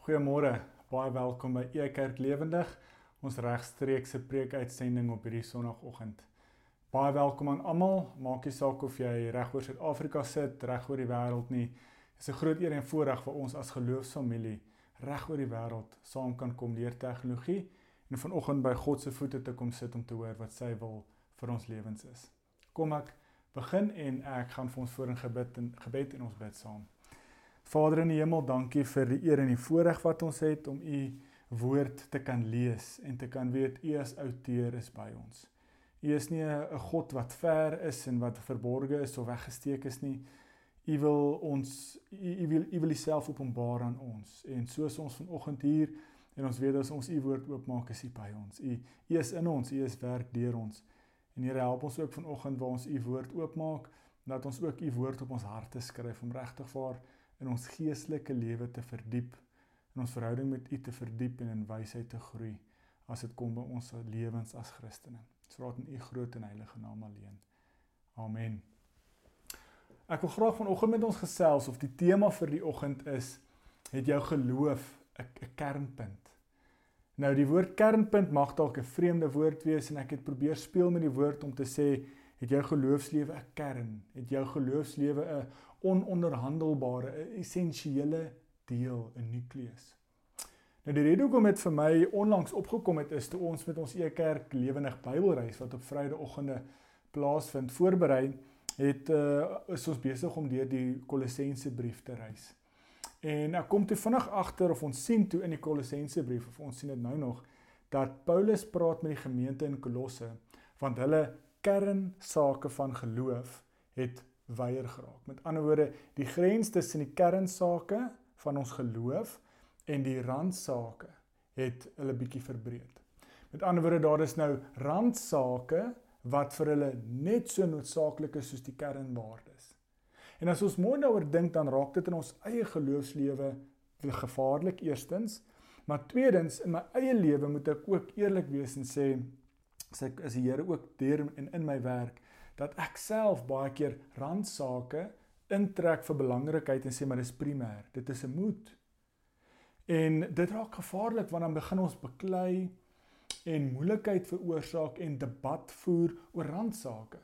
Goeiemôre. Baie welkom by E Kerk Lewendig, ons regstreekse preekuitsending op hierdie Sondagoggend. Baie welkom aan almal. Maak nie saak of jy reg oor Suid-Afrika sit, reg oor die wêreld nie. Dit is 'n groot eer en voorreg vir ons as geloofsfamilie reg oor die wêreld saam kan kom leer tegnologie en vanoggend by God se voete te kom sit om te hoor wat sy wil vir ons lewens is. Kom ek begin en ek gaan vir ons voor in gebed en gebed en ons bid saam. Vader in die hemel, dankie vir die eer en die voorreg wat ons het om u woord te kan lees en te kan weet u as outeur is by ons. U is nie 'n God wat ver is en wat verborge is of weggesteek is nie. U wil ons u wil u wil jouself openbaar aan ons. En soos ons vanoggend hier en ons weet as ons u woord oopmaak, is u by ons. U u is in ons, u is werk deur ons. En Here help ons ook vanoggend waar ons u woord oopmaak, dat ons ook u woord op ons harte skryf om regtig vir in ons geestelike lewe te verdiep, in ons verhouding met U te verdiep en in wysheid te groei as dit kom by ons lewens as Christene. Ons vra dit in U groot en heilige naam alleen. Amen. Ek wil graag vanoggend met ons gesels of die tema vir die oggend is het jou geloof 'n kernpunt. Nou die woord kernpunt mag dalk 'n vreemde woord wees en ek het probeer speel met die woord om te sê het jou geloofslewe 'n kern? Het jou geloofslewe 'n ononderhandelbare, 'n essensiële deel, 'n nukleus. Nou die rede hoekom dit vir my onlangs opgekom het is toe ons met ons e-kerk lewendig Bybelreis wat op Vrydagoggende plaasvind voorberei het uh, is ons besig om deur die Kolossense brief te reis. En ek kom toe vinnig agter of ons sien toe in die Kolossense brief of ons sien dit nou nog dat Paulus praat met die gemeente in Kolosse want hulle kernsake van geloof het weier geraak. Met ander woorde, die grens tussen die kernsake van ons geloof en die randsake het hulle bietjie verbreed. Met ander woorde, daar is nou randsake wat vir hulle net so noodsaaklik is soos die kernwaardes. En as ons mooi daaroor dink, dan raak dit in ons eie geloofslewe gevaarlik eerstens, maar tweedens in my eie lewe moet ek ook eerlik wees en sê as ek as die Here ook deur en in my werk dat ek self baie keer randsake intrek vir belangrikheid en sê maar dis primêr. Dit is 'n moed. En dit raak gevaarlik want dan begin ons beklei en moeilikheid veroorsaak en debat voer oor randsake.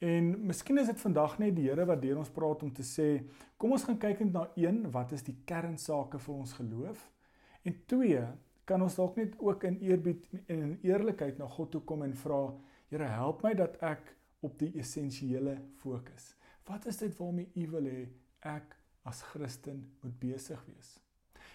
En miskien is dit vandag net die Here wat deur ons praat om te sê, kom ons gaan kyk net na een, wat is die kernsake vir ons geloof? En twee, kan ons dalk net ook in eerbied en in eerlikheid na God toe kom en vra, Here, help my dat ek op die essensiële fokus. Wat is dit waarmee U wil hê ek as Christen moet besig wees?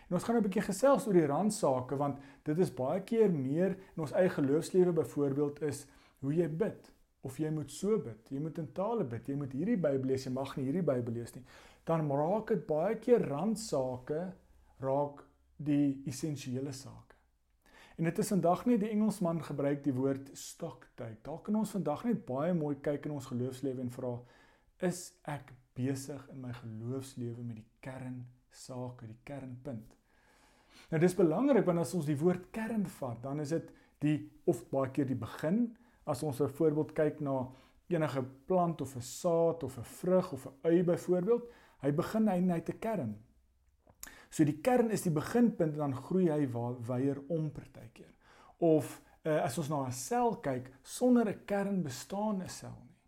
En ons gaan 'n bietjie gesels oor die randsake want dit is baie keer meer in ons eie geloofslewe byvoorbeeld is hoe jy bid of jy moet so bid, jy moet in tale bid, jy moet hierdie Bybel lees, jy mag nie hierdie Bybel lees nie. Dan raak dit baie keer randsake raak die essensiële saak. En dit is vandag net die Engelsman gebruik die woord stock take. Daar kan ons vandag net baie mooi kyk in ons geloofslewe en vra is ek besig in my geloofslewe met die kern sake, die kernpunt. Nou dis belangrik want as ons die woord kern vat, dan is dit die of baie keer die begin as ons 'n voorbeeld kyk na enige plant of 'n saad of 'n vrug of 'n ui byvoorbeeld, hy begin hy net 'n kern. So die kern is die beginpunt en dan groei hy weier om partykeer. Of uh, as ons na 'n sel kyk, sonder 'n kern bestaan 'n sel nie.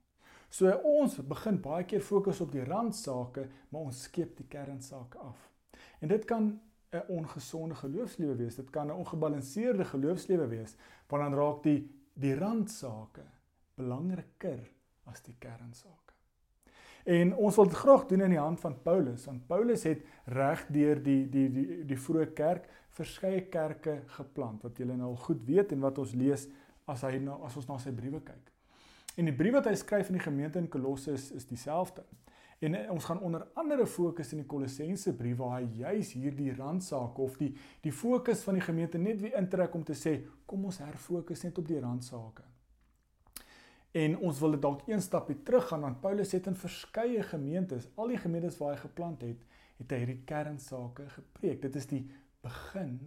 So ons begin baie keer fokus op die randsake, maar ons skeep die kernsake af. En dit kan 'n ongesonde geloofslewe wees. Dit kan 'n ongebalanseerde geloofslewe wees, want dan raak die die randsake belangriker as die kernsake. En ons wil dit graag doen in die hand van Paulus, want Paulus het reg deur die die die die vroeë kerk verskeie kerke geplant wat julle nou al goed weet en wat ons lees as hy na as ons na sy briewe kyk. En die brief wat hy skryf aan die gemeente in Kolosse is, is dieselfde. En eh, ons gaan onder andere fokus in die Kolossense brief waar hy juis hierdie randsake of die die fokus van die gemeente net weer intrek om te sê kom ons herfokus net op die randsake. En ons wil dit dalk een stapie terug gaan want Paulus het in verskeie gemeentes, al die gemeentes waar hy geplant het, het hy hierdie kernsake gepreek. Dit is die begin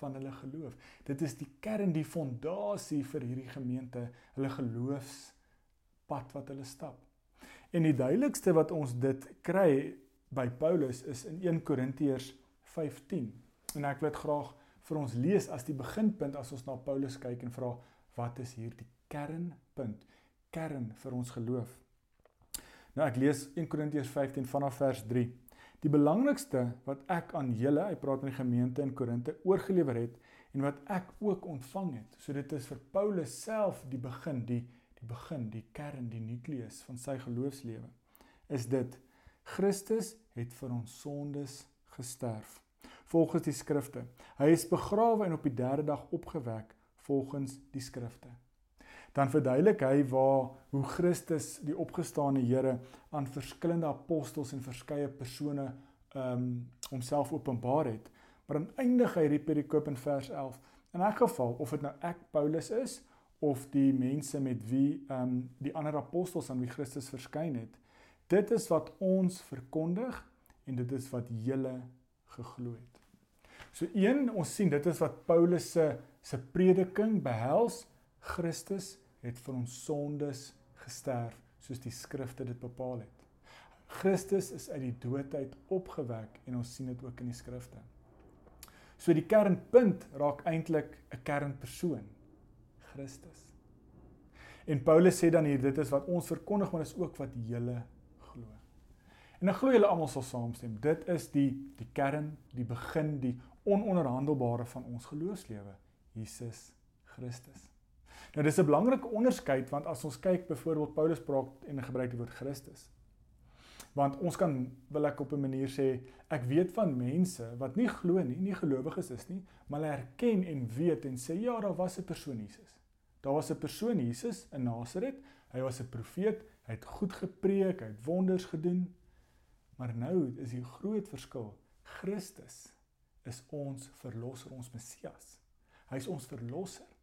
van hulle geloof. Dit is die kern, die fondasie vir hierdie gemeente, hulle geloofspad wat hulle stap. En die duidelikste wat ons dit kry by Paulus is in 1 Korintiërs 15. En ek wil dit graag vir ons lees as die beginpunt as ons na Paulus kyk en vra wat is hier die kernpunt? Kern vir ons geloof. Nou ek lees 1 Korintiërs 15 vanaf vers 3. Die belangrikste wat ek aan julle, hy praat met die gemeente in Korinte, oorgelewer het en wat ek ook ontvang het. So dit is vir Paulus self die begin, die die begin, die kern, die nukleus van sy geloofslewe. Is dit Christus het vir ons sondes gesterf volgens die skrifte. Hy is begrawe en op die 3de dag opgewek volgens die skrifte dan verduidelik hy waar hoe Christus die opgestane Here aan verskillende apostels en verskeie persone ehm um, homself openbaar het. Maar dan eindig hy die perikoop in vers 11. In 'n geval of dit nou ek Paulus is of die mense met wie ehm um, die ander apostels aan wie Christus verskyn het, dit is wat ons verkondig en dit is wat julle geglo het. So een, ons sien dit is wat Paulus se se prediking behels Christus het vir ons sondes gesterf soos die skrifte dit bepaal het. Christus is uit die dood uit opgewek en ons sien dit ook in die skrifte. So die kernpunt raak eintlik 'n kernpersoon, Christus. En Paulus sê dan hier dit is wat ons verkondig maar is ook wat julle glo. En ek glo julle almal sal saamstem. Dit is die die kern, die begin, die ononderhandelbare van ons geloofslewe, Jesus Christus. Nou dis 'n belangrike onderskeid want as ons kyk byvoorbeeld Paulus praat en gebruik die woord Christus. Want ons kan wil ek op 'n manier sê ek weet van mense wat nie glo nie, nie gelowiges is nie, maar hulle erken en weet en sê ja, daar was 'n persoon Jesus. Daar was 'n persoon Jesus in Nasaret. Hy was 'n profeet, hy het goed gepreek, hy het wonders gedoen. Maar nou is die groot verskil. Christus is ons verlosser, ons Messias. Hy is ons verlosser.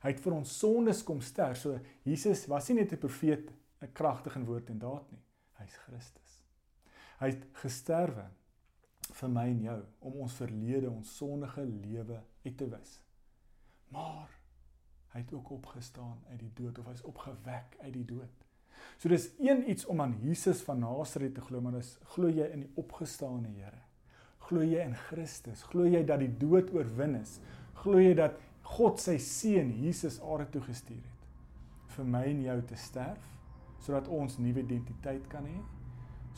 Hy het vir ons sondes kom sterf. So Jesus was nie net 'n profeet, 'n kragtige woord en daad nie. Hy's Christus. Hy het gesterwe vir my en jou om ons verlede, ons sondige lewe uit te wis. Maar hy het ook opgestaan uit die dood of hy's opgewek uit die dood. So dis een iets om aan Jesus van Nasaret te glo, maar dis glo jy in die opgestane Here? Glo jy in Christus? Glo jy dat die dood oorwin is? Glo jy dat God sy seun Jesus aarde toe gestuur het vir my en jou te sterf sodat ons nuwe identiteit kan hê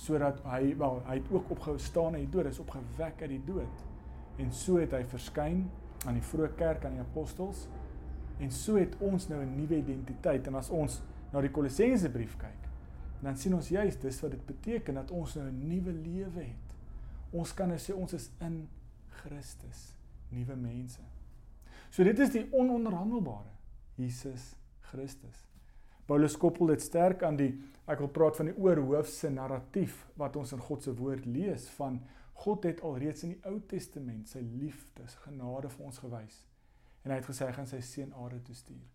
sodat hy wel hy het ook opgestaan uit die dood, is opgewek uit die dood. En so het hy verskyn aan die vroeë kerk aan die apostels. En so het ons nou 'n nuwe identiteit. En as ons na die Kolossense brief kyk dan sien ons juist dis wat dit beteken dat ons nou 'n nuwe lewe het. Ons kan nou sê ons is in Christus nuwe mense So dit is die ononderhandelbare Jesus Christus. Paulus koppel dit sterk aan die ek wil praat van die oorhoofse narratief wat ons in God se woord lees van God het alreeds in die Ou Testament sy liefde, sy genade vir ons gewys. En hy het gesê hy gaan sy seun aarde toe stuur.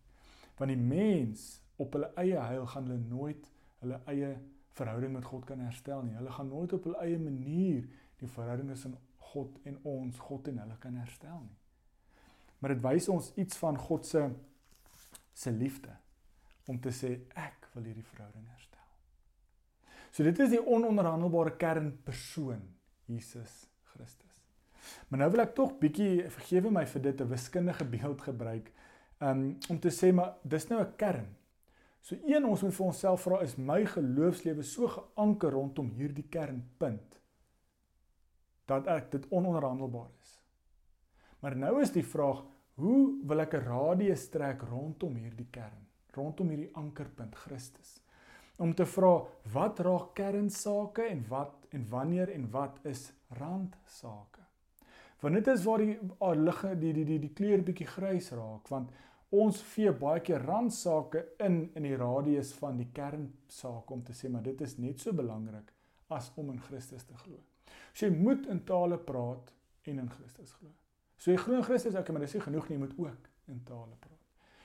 Want die mens op hulle eie heil gaan hulle nooit hulle eie verhouding met God kan herstel nie. Hulle gaan nooit op hulle eie manier die verhouding tussen God en ons, God en hulle kan herstel nie maar dit wys ons iets van God se se liefde om te sê ek wil hierdie verhouding herstel. So dit is die ononderhandelbare kernpersoon Jesus Christus. Maar nou wil ek tog bietjie vergewe my vir dit 'n wiskundige beeld gebruik um, om te sê maar dis nou 'n kern. So een ons moet vir onsself vra is my geloofslewe so geanker rondom hierdie kernpunt dat ek dit ononderhandelbaar is. Maar nou is die vraag, hoe wil ek 'n radius trek rondom hierdie kern, rondom hierdie ankerpunt Christus? Om te vra, wat raak kernsake en wat en wanneer en wat is randsake? Want dit is waar die ligge die die die die kleur bietjie grys raak, want ons vee baie keer randsake in in die radius van die kernsaak om te sê maar dit is net so belangrik as om in Christus te glo. So jy moet in tale praat en in Christus glo. So jy glo in Christus, okay, maar dis nie genoeg nie, jy moet ook in tale praat.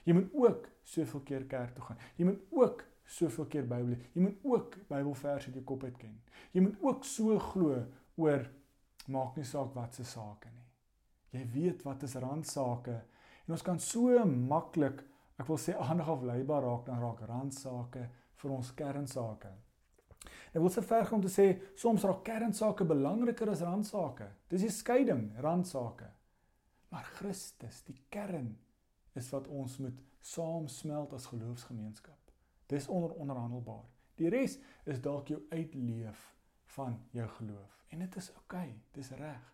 Jy moet ook soveel keer kerk toe gaan. Jy moet ook soveel keer Bybel lees. Jy moet ook Bybelverse uit jou kop uit ken. Jy moet ook so glo oor maak nie saak wat se sake nie. Jy weet wat is randsake en ons kan so maklik, ek wil sê aandag afleibaar raak dan raak randsake vir ons kernsake. Ek wil se ver gaan om te sê soms raak kernsake belangriker as randsake. Dis die skeiding, randsake. Maar Christus, die kern, is wat ons moet saamsmelt as geloofsgemeenskap. Dis onder onderhandelbaar. Die res is dalk jou uitleef van jou geloof en dit is oukei, okay, dis reg.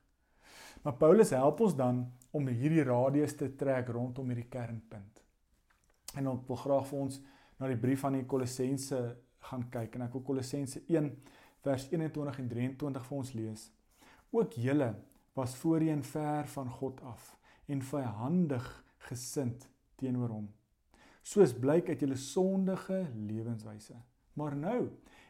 Maar Paulus help ons dan om hierdie radius te trek rondom hierdie kernpunt. En ons wil graag vir ons na die brief aan die Kolossense gaan kyk en ek wil Kolossense 1 vers 21 en 23 vir ons lees. Ook julle was voorheen ver van God af en vyandig gesind teenoor hom. Soos blyk uit julle sondige lewenswyse. Maar nou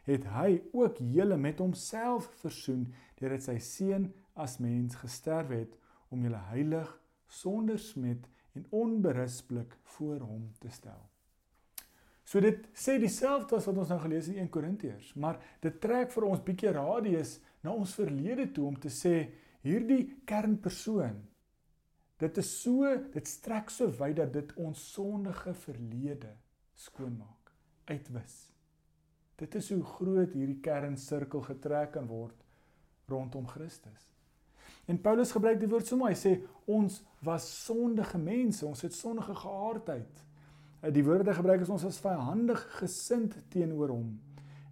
het hy ook julle met homself versoen deurdat sy seun as mens gesterf het om julle heilig sonder smet en onberispelik voor hom te stel. So dit sê dieselfde as wat ons nou gelees in 1 Korintiërs, maar dit trek vir ons bietjie radius na ons verlede toe om te sê hierdie kernpersoon dit is so dit strek so wyd dat dit ons sondige verlede skoonmaak, uitwis. Dit is hoe groot hierdie kernsirkel getrek kan word rondom Christus. En Paulus gebruik die woord so mooi, hy sê ons was sondige mense, ons het sondige geaardheid. Eh, die woorde wat hy gebruik is ons as vyandig gesind teenoor hom.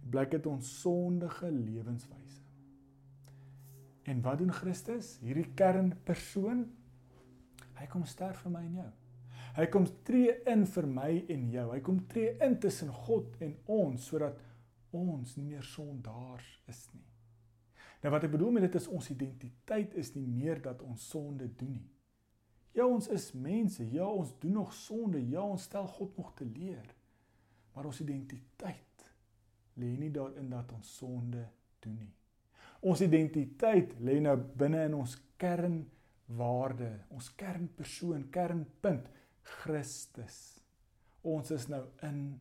Blyk dit ons sondige lewenswyse. En wat doen Christus? Hierdie kernpersoon hy kom sterf vir my en jou. Hy kom tree in vir my en jou. Hy kom tree in tussen God en ons sodat ons nie meer sondaars is nie. Nou wat ek bedoel met dit is ons identiteit is nie meer dat ons sonde doen nie. Ja, ons is mense. Ja, ons doen nog sonde. Ja, ons stel God nog te leer. Maar ons identiteit lê nie daarin dat ons sonde doen nie. Ons identiteit lê nou binne in ons kernwaarde, ons kernpersoon, kernpunt, Christus. Ons is nou in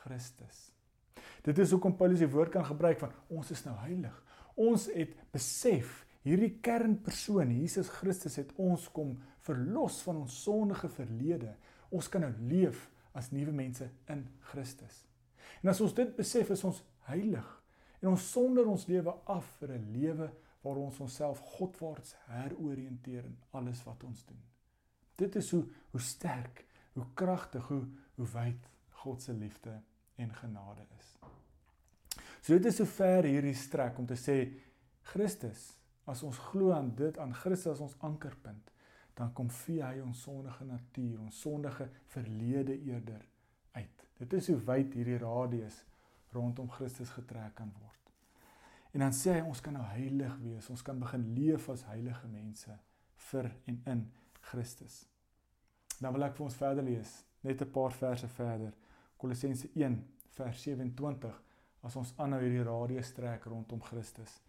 Christus. Dit is hoekom Paulus die woord kan gebruik van ons is nou heilig. Ons het besef hierdie kernpersoon, Jesus Christus het ons kom verlos van ons sondige verlede. Ons kan nou leef as nuwe mense in Christus. En as ons dit besef, is ons heilig en ons sonder ons lewe af vir 'n lewe waar ons onsself Godwaarts heroriënteer in alles wat ons doen. Dit is hoe hoe sterk, hoe kragtig, hoe hoe wyd God se liefde en genade is. So dit is so ver hierdie strek om te sê Christus, as ons glo aan dit aan Christus as ons ankerpunt, dan kom vee hy ons sondige natuur, ons sondige verlede eerder uit. Dit is hoe wyd hierdie radius rondom Christus getrek kan word. En dan sê hy ons kan nou heilig wees, ons kan begin leef as heilige mense vir en in Christus. Dan wil ek vir ons verder lees, net 'n paar verse verder. Kolossense 1 vers 27 as ons aanhou hierdie radius trek rondom Christus.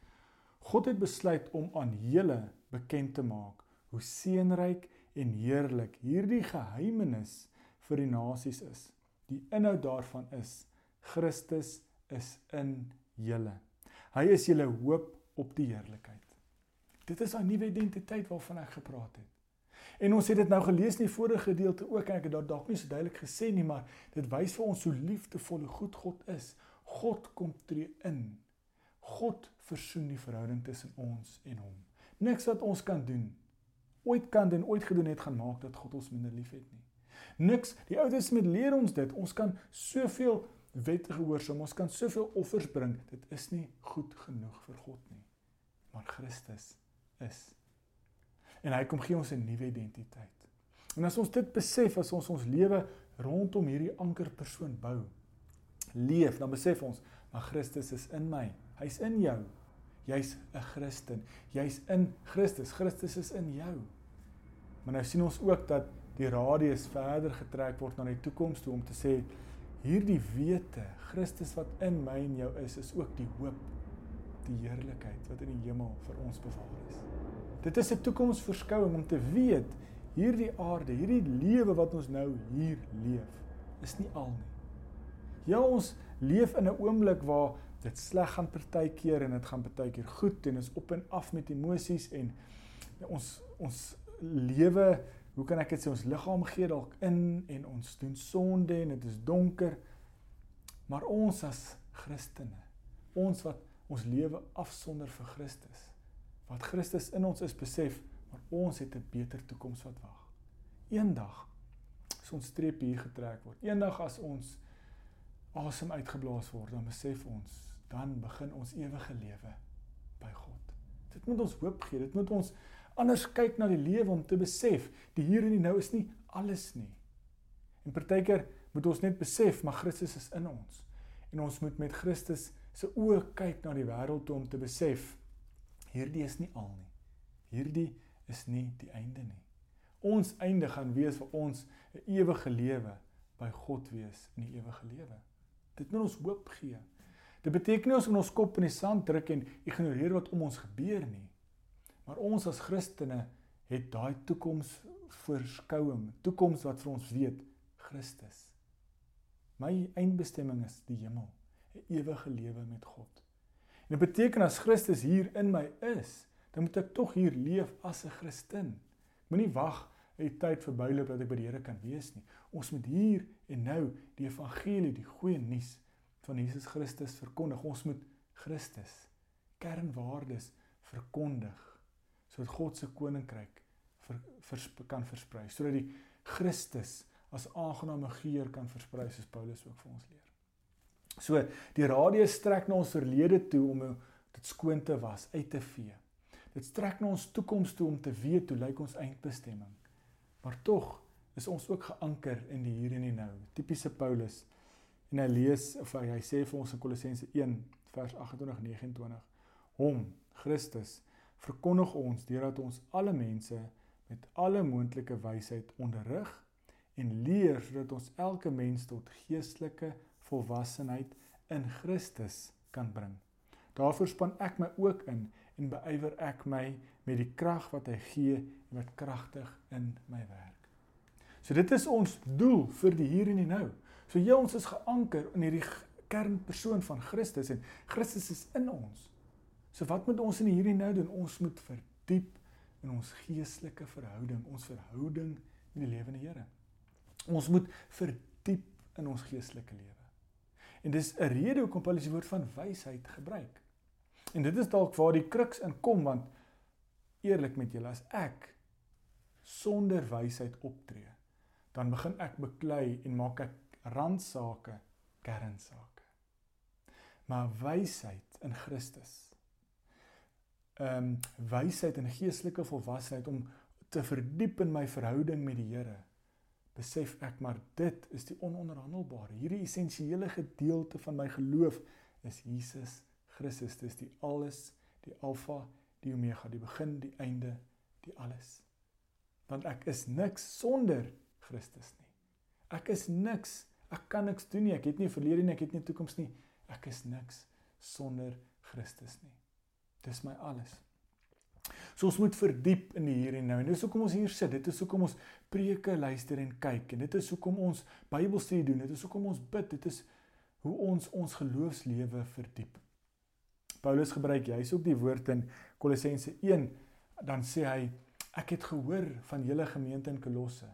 God het besluit om aan julle bekend te maak hoe seënryk en heerlik hierdie geheimenis vir die nasies is. Die inhoud daarvan is Christus is in julle. Hy is julle hoop op die heerlikheid. Dit is 'n nuwe identiteit waarvan ek gepraat het. En ons het dit nou gelees in die vorige gedeelte ook en ek het dit dalk nie so duidelik gesê nie, maar dit wys vir ons hoe liefdevol hoe goed God is. God kom tree in. God versoen die verhouding tussen ons en hom. Niks wat ons kan doen ooit kan en ooit gedoen het gaan maak dat God ons minder liefhet nie. Niks, die Ou Testament leer ons dit. Ons kan soveel wette gehoorsaam, ons kan soveel offers bring. Dit is nie goed genoeg vir God nie. Maar Christus is. En hy kom gee ons 'n nuwe identiteit. En as ons dit besef, as ons ons lewe rondom hierdie ankerpersoon bou, leef, dan besef ons, maar Christus is in my. Hy's in jou. Jy's 'n Christen. Jy's in Christus. Christus is in jou. Maar nou sien ons ook dat die radius verder getrek word na die toekoms toe om te sê hierdie wete, Christus wat in my en jou is, is ook die hoop, die heerlikheid wat in die hemel vir ons bewaar is. Dit is 'n toekomsverskouing om te weet hierdie aarde, hierdie lewe wat ons nou hier leef, is nie al nie. Ja, ons leef in 'n oomblik waar dit sleg gaan partykeer en dit gaan partykeer goed en is op en af met emosies en ons ons lewe, hoe kan ek dit sê, ons liggaam gee dalk in en ons doen sonde en dit is donker. Maar ons as Christene, Ons wat ons lewe afsonder vir Christus. Wat Christus in ons is, besef, maar ons het 'n beter toekoms wat wag. Eendag as ons streep hier getrek word, eendag as ons asem uitgeblaas word, dan besef ons, dan begin ons ewige lewe by God. Dit moet ons hoop gee. Dit moet ons anders kyk na die lewe om te besef, die hier en die nou is nie alles nie. En partykeer moet ons net besef maar Christus is in ons. En ons moet met Christus se oë kyk na die wêreld toe om te besef hierdie is nie al nie. Hierdie is nie die einde nie. Ons einde gaan wees vir ons 'n ewige lewe by God wees in die ewige lewe. Dit moet ons hoop gee. Dit beteken nie ons moet ons kop in die sand druk en ignoreer wat om ons gebeur nie. Maar ons as Christene het daai toekoms voorskouing, toekoms wat vir ons weet Christus. My eindbestemming is die hemel, 'n ewige lewe met God. En dit beteken as Christus hier in my is, dan moet ek tog hier leef as 'n Christen. Moenie wag die tyd verbyloop dat ek by die Here kan wees nie. Ons moet hier en nou die evangelie, die goeie nuus van Jesus Christus verkondig. Ons moet Christus kernwaardes verkondig sodat God se koninkryk ver, vers, kan versprei, sodat die Christus as aangename geur kan versprei soos Paulus ook vir ons leer. So, die radius strek na ons verlede toe om dit skoon te was, uit te vee. Dit strek na ons toekoms toe om te weet hoe lyk ons eindbestemming. Maar tog is ons ook geanker in die hier en die nou. Tipiese Paulus. En hy lees of hy, hy sê vir ons in Kolossense 1 vers 28-29: Hom, Christus, verkondig ons deurdat ons alle mense met alle moontlike wysheid onderrig en leer sodat ons elke mens tot geestelike volwassenheid in Christus kan bring. Daarvoor span ek my ook in en beywer ek my met die krag wat hy gee en wat kragtig in my werk. So dit is ons doel vir die hier en die nou. So jy ons is geanker in hierdie kernpersoon van Christus en Christus is in ons. So wat moet ons in die hier en nou doen? Ons moet verdiep in ons geestelike verhouding, ons verhouding met die lewende Here. Ons moet verdiep in ons geestelike lewe. En dis 'n rede hoekom Paulus die woord van wysheid gebruik. En dit is dalk waar die kruks in kom want eerlik met julle as ek sonder wysheid optree, dan begin ek beklei en maak ek randsake kernsake. Maar wysheid in Christus. Ehm um, wysheid en geestelike volwassenheid om te verdiep in my verhouding met die Here besef ek maar dit is die ononderhandelbare. Hierdie essensiële gedeelte van my geloof is Jesus Christus. Dis die alles, die alfa, die omega, die begin, die einde, die alles. Want ek is niks sonder Christus nie. Ek is niks. Ek kan niks doen nie. Ek het nie verlede nie, ek het nie toekoms nie. Ek is niks sonder Christus nie. Dis my alles. So ons moet verdiep in die hier en nou. En dis hoekom ons hier sit. Dit is hoekom ons preke luister en kyk. En dit is hoekom ons Bybelstudie doen. Dit is hoekom ons bid. Dit is hoe ons ons geloofslewe verdiep. Paulus gebruik juis ook die woord in Kolossense 1. Dan sê hy ek het gehoor van julle gemeente in Kolosse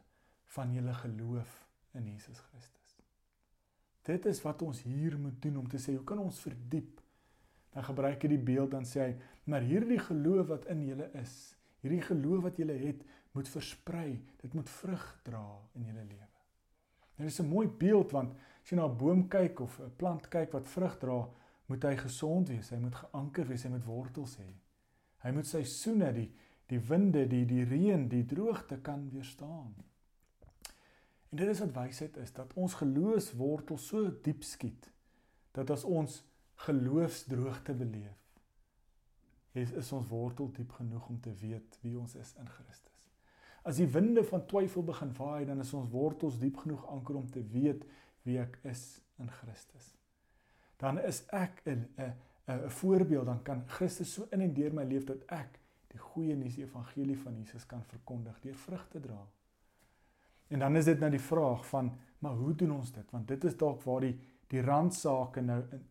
van julle geloof in Jesus Christus. Dit is wat ons hier moet doen om te sê hoe kan ons verdiep? Dan gebruik hy die beeld dan sê hy, maar hierdie geloof wat in julle is, hierdie geloof wat julle het, moet versprei. Dit moet vrug dra in julle lewe. Dit is 'n mooi beeld want as jy na 'n boom kyk of 'n plant kyk wat vrug dra, moet hy gesond wees, hy moet geanker wees, hy moet wortels hê. Hy moet seisoene, die die winde, die die reën, die droogte kan weerstaan. En dit is wat wysheid is, dat ons geloofswortel so diep skiet dat as ons geloofsdroogte beleef, is, is ons wortel diep genoeg om te weet wie ons is in Christus. As die winde van twyfel begin waai, dan is ons wortels diep genoeg anker om te weet wie ek is in Christus. Dan is ek 'n 'n 'n voorbeeld, dan kan Christus so in en deur my leef dat ek die goeie nuus evangelie van Jesus kan verkondig deur vrug te dra. En dan is dit nou die vraag van, maar hoe doen ons dit? Want dit is dalk waar die die randsake nou in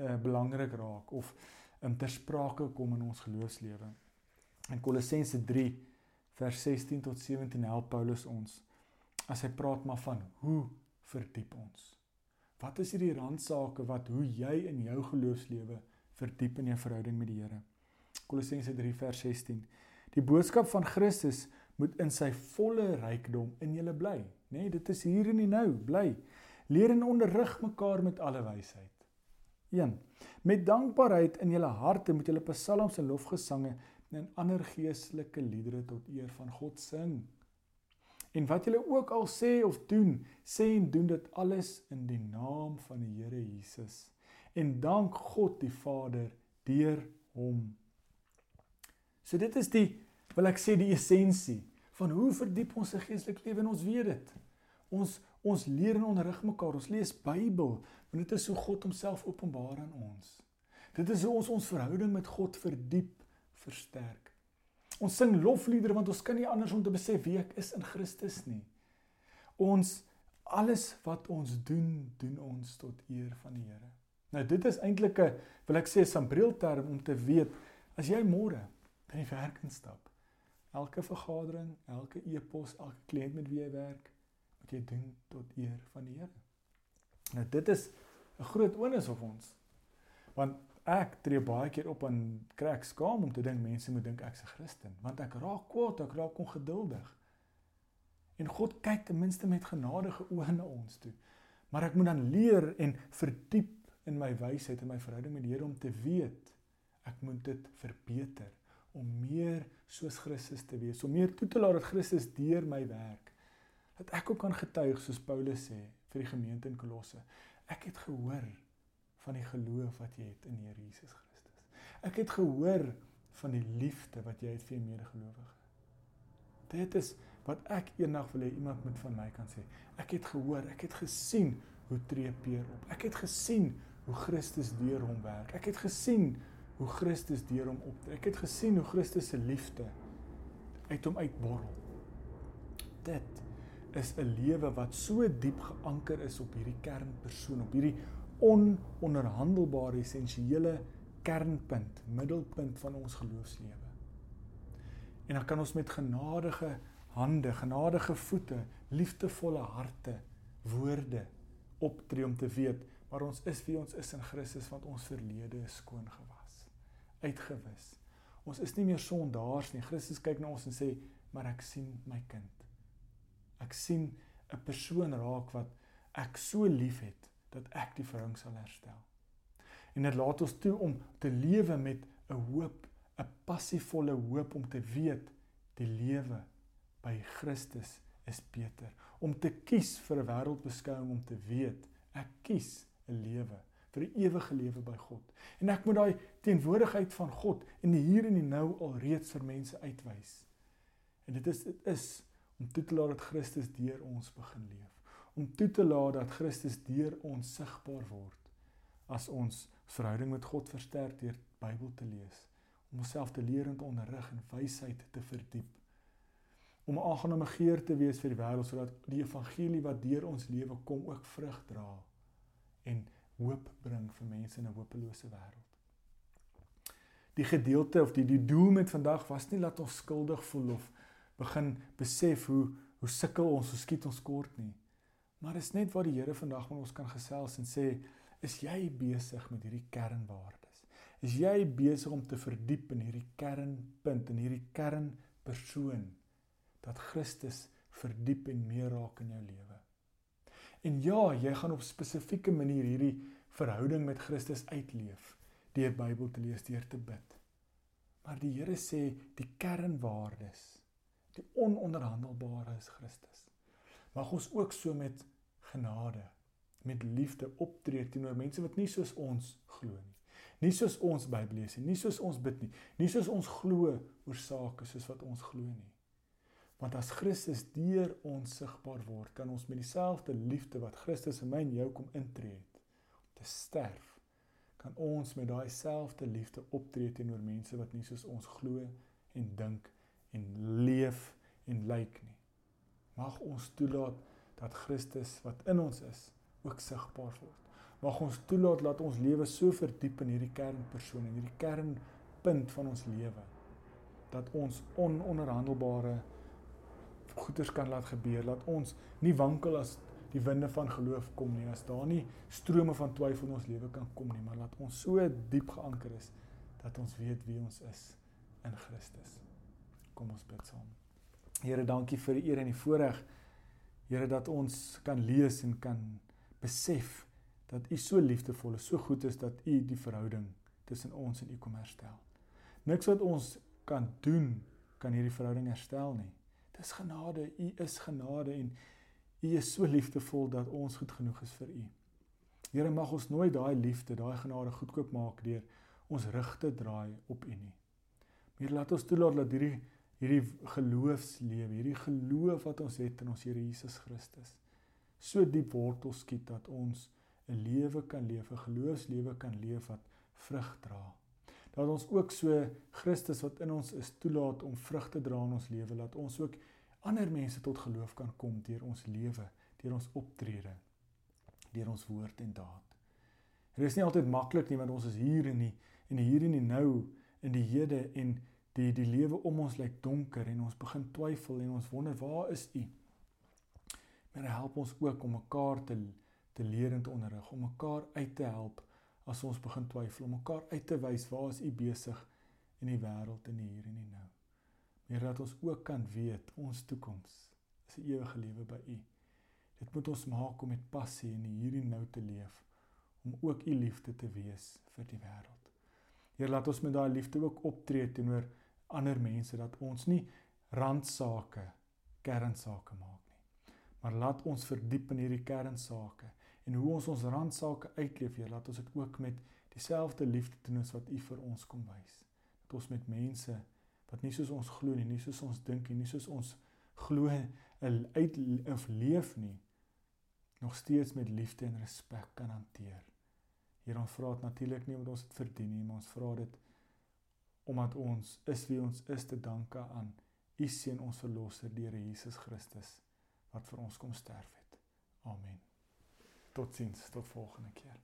uh, belangrik raak of um, ter sprake kom in ons geloofslewe. In Kolossense 3 vers 16 tot 17 help Paulus ons as hy praat maar van hoe verdiep ons. Wat is hierdie randsake wat hoe jy in jou geloofslewe verdiep in jou verhouding met die Here? Kolossense 3 vers 16. Die boodskap van Christus moet in sy volle rykdom in julle bly, nê? Nee, dit is hier en nou, bly. Leer en onderrig mekaar met alle wysheid. 1. Met dankbaarheid in julle harte moet julle psalms en lofgesange en ander geestelike liedere tot eer van God sing. En wat julle ook al sê of doen, sê en doen dit alles in die naam van die Here Jesus. En dank God die Vader deur hom. So dit is die wil ek sê die essensie van hoe verdiep ons se geestelike lewe en ons weet dit. Ons ons leer en onderrig mekaar. Ons lees Bybel, want dit is hoe God homself openbaar aan ons. Dit is hoe ons ons verhouding met God verdiep, versterk. Ons sing lofliedere want ons kan nie anders om te besef wie ek is in Christus nie. Ons alles wat ons doen, doen ons tot eer van die Here. Nou dit is eintlik 'n wil ek sê 'n sambreelterm om te weet as jy môre by die werk instap. Elke vergadering, elke e-pos, elke kliënt met wie jy werk, moet jy doen tot eer van die Here. Nou dit is 'n groot onus op ons. Want ek tree baie keer op en kry ek skaam om te dink mense moet dink ek's 'n Christen, want ek raak kwaad, ek raak ongeduldig. En God kyk ten minste met genadige oë na ons toe. Maar ek moet dan leer en verdiep in my wysheid en my verhouding met die Here om te weet ek moet dit verbeter om meer soos Christus te wees, om meer toe te laat dat Christus deur my werk. Dat ek ook kan getuig soos Paulus sê vir die gemeente in Kolosse. Ek het gehoor van die geloof wat jy het in die Here Jesus Christus. Ek het gehoor van die liefde wat jy het vir jou medegelowige. Dit is wat ek eendag wil hê iemand moet van my kan sê. Ek het gehoor, ek het gesien hoe tree Peer op. Ek het gesien hoe Christus deur hom werk. Ek het gesien hoe Christus deur hom optree. Ek het gesien hoe Christus se liefde uit hom uitborrel. Dit is 'n lewe wat so diep geanker is op hierdie kernpersoon, op hierdie ononderhandelbare essensiële kernpunt, middelpunt van ons geloofslewe. En dan kan ons met genadige hande, genadige voete, liefdevolle harte, woorde optree om te weet maar ons is wie ons is in Christus want ons verlede is skoon gewas, uitgewis. Ons is nie meer sondaars nie. Christus kyk na ons en sê, "Maar ek sien my kind. Ek sien 'n persoon raak wat ek so liefhet dat ek die verhouding sal herstel. En dit laat ons toe om te lewe met 'n hoop, 'n passievolle hoop om te weet die lewe by Christus is beter. Om te kies vir 'n wêreldbeskouing om te weet ek kies 'n lewe vir 'n ewige lewe by God. En ek moet daai teenwoordigheid van God in die hier en die nou al reeds vir mense uitwys. En dit is dit is om toe te laat dat Christus deur ons begin leef. Om toe te laat dat Christus deur ons sigbaar word. As ons verhouding met God versterk deur Bybel te lees om onsself te leer en te onderrig en wysheid te verdiep. Om 'n aangename geur te wees vir die wêreld sodat die evangelie wat deur ons lewe kom ook vrug dra en hoop bring vir mense in 'n hopelose wêreld. Die gedeelte of die die doel met vandag was nie laat ons skuldig voel of begin besef hoe hoe sukkel ons, hoe skiet ons kort nie. Maar dis net waar die Here vandag met ons kan gesels en sê, is jy besig met hierdie kernwaardes? Is jy besig om te verdiep in hierdie kernpunt en hierdie kernpersoon dat Christus verdiep en meer raak in jou lewe? En ja, jy gaan op spesifieke manier hierdie verhouding met Christus uitleef deur Bybel te lees, deur te bid. Maar die Here sê die kernwaardes, die ononderhandelbare is Christus. Mag ons ook so met genade met liefde optree teenoor mense wat nie soos ons glo nie. Nie soos ons Bybel lees nie, nie soos ons bid nie, nie soos ons glo oor sake soos wat ons glo nie. Want as Christus deur ons sigbaar word, kan ons met dieselfde liefde wat Christus in my en jou kom intree het om te sterf, kan ons met daai selfde liefde optree teenoor mense wat nie soos ons glo en dink en leef en lyk nie. Mag ons toelaat dat Christus wat in ons is ook sigbaar word. Mag ons toelaat dat ons lewe so verdiep in hierdie kernpersoon en hierdie kernpunt van ons lewe dat ons ononderhandelbare goeders kan laat gebeur, dat ons nie wankel as die winde van geloof kom nie, as daar nie strome van twyfel in ons lewe kan kom nie, maar laat ons so diep geanker is dat ons weet wie ons is in Christus. Kom ons bid saam. Here, dankie vir die eer en die voorreg. Here dat ons kan lees en kan besef dat U so liefdevol is, so goed is dat U die verhouding tussen ons en U kom herstel. Niks wat ons kan doen kan hierdie verhouding herstel nie. Dis genade, U is genade en U is so liefdevol dat ons goed genoeg is vir U. Here mag ons nooit daai liefde, daai genade goedkoop maak deur ons rug te draai op U nie. Meer laat ons toelaat dat hierdie hierdie geloofslewe, hierdie geloof wat ons het in ons Here Jesus Christus so diep wortel skiet dat ons 'n lewe kan leef, 'n geloofslewe kan leef wat vrug dra. Dat ons ook so Christus wat in ons is toelaat om vrug te dra in ons lewe, laat ons ook ander mense tot geloof kan kom deur ons lewe, deur ons optrede, deur ons woord en daad. Dit is nie altyd maklik nie want ons is hier in die en hier in die nou in die hede en die die lewe om ons lyk donker en ons begin twyfel en ons wonder waar is U? Maar help ons ook om mekaar te te leer en te onderrig, om mekaar uit te help as ons begin twyfel, om mekaar uit te wys waar is U besig in die wêreld en hier en nou. Meer dat ons ook kan weet ons toekoms is 'n ewige lewe by U. Dit moet ons maak om met passie in hier en nou te leef om ook U liefde te wees vir die wêreld. Here laat ons met daai liefde ook optree teenoor ander mense dat ons nie randsake kernsake maak nie. Maar laat ons verdiep in hierdie kernsake en hoe ons ons randsake uitleef, Here, laat ons dit ook met dieselfde liefde doen as wat U vir ons kom wys. Dat ons met mense wat nie soos ons glo nie, nie soos ons dink nie, nie soos ons glo uit of leef nie, nog steeds met liefde en respek kan hanteer. Here ons vra dit natuurlik nie omdat ons dit verdien nie, maar ons vra dit omdat ons is wie ons is te danke aan U seun ons verlosser Here Jesus Christus wat vir ons kom sterf het. Amen. Totsiens, tot volgende keer.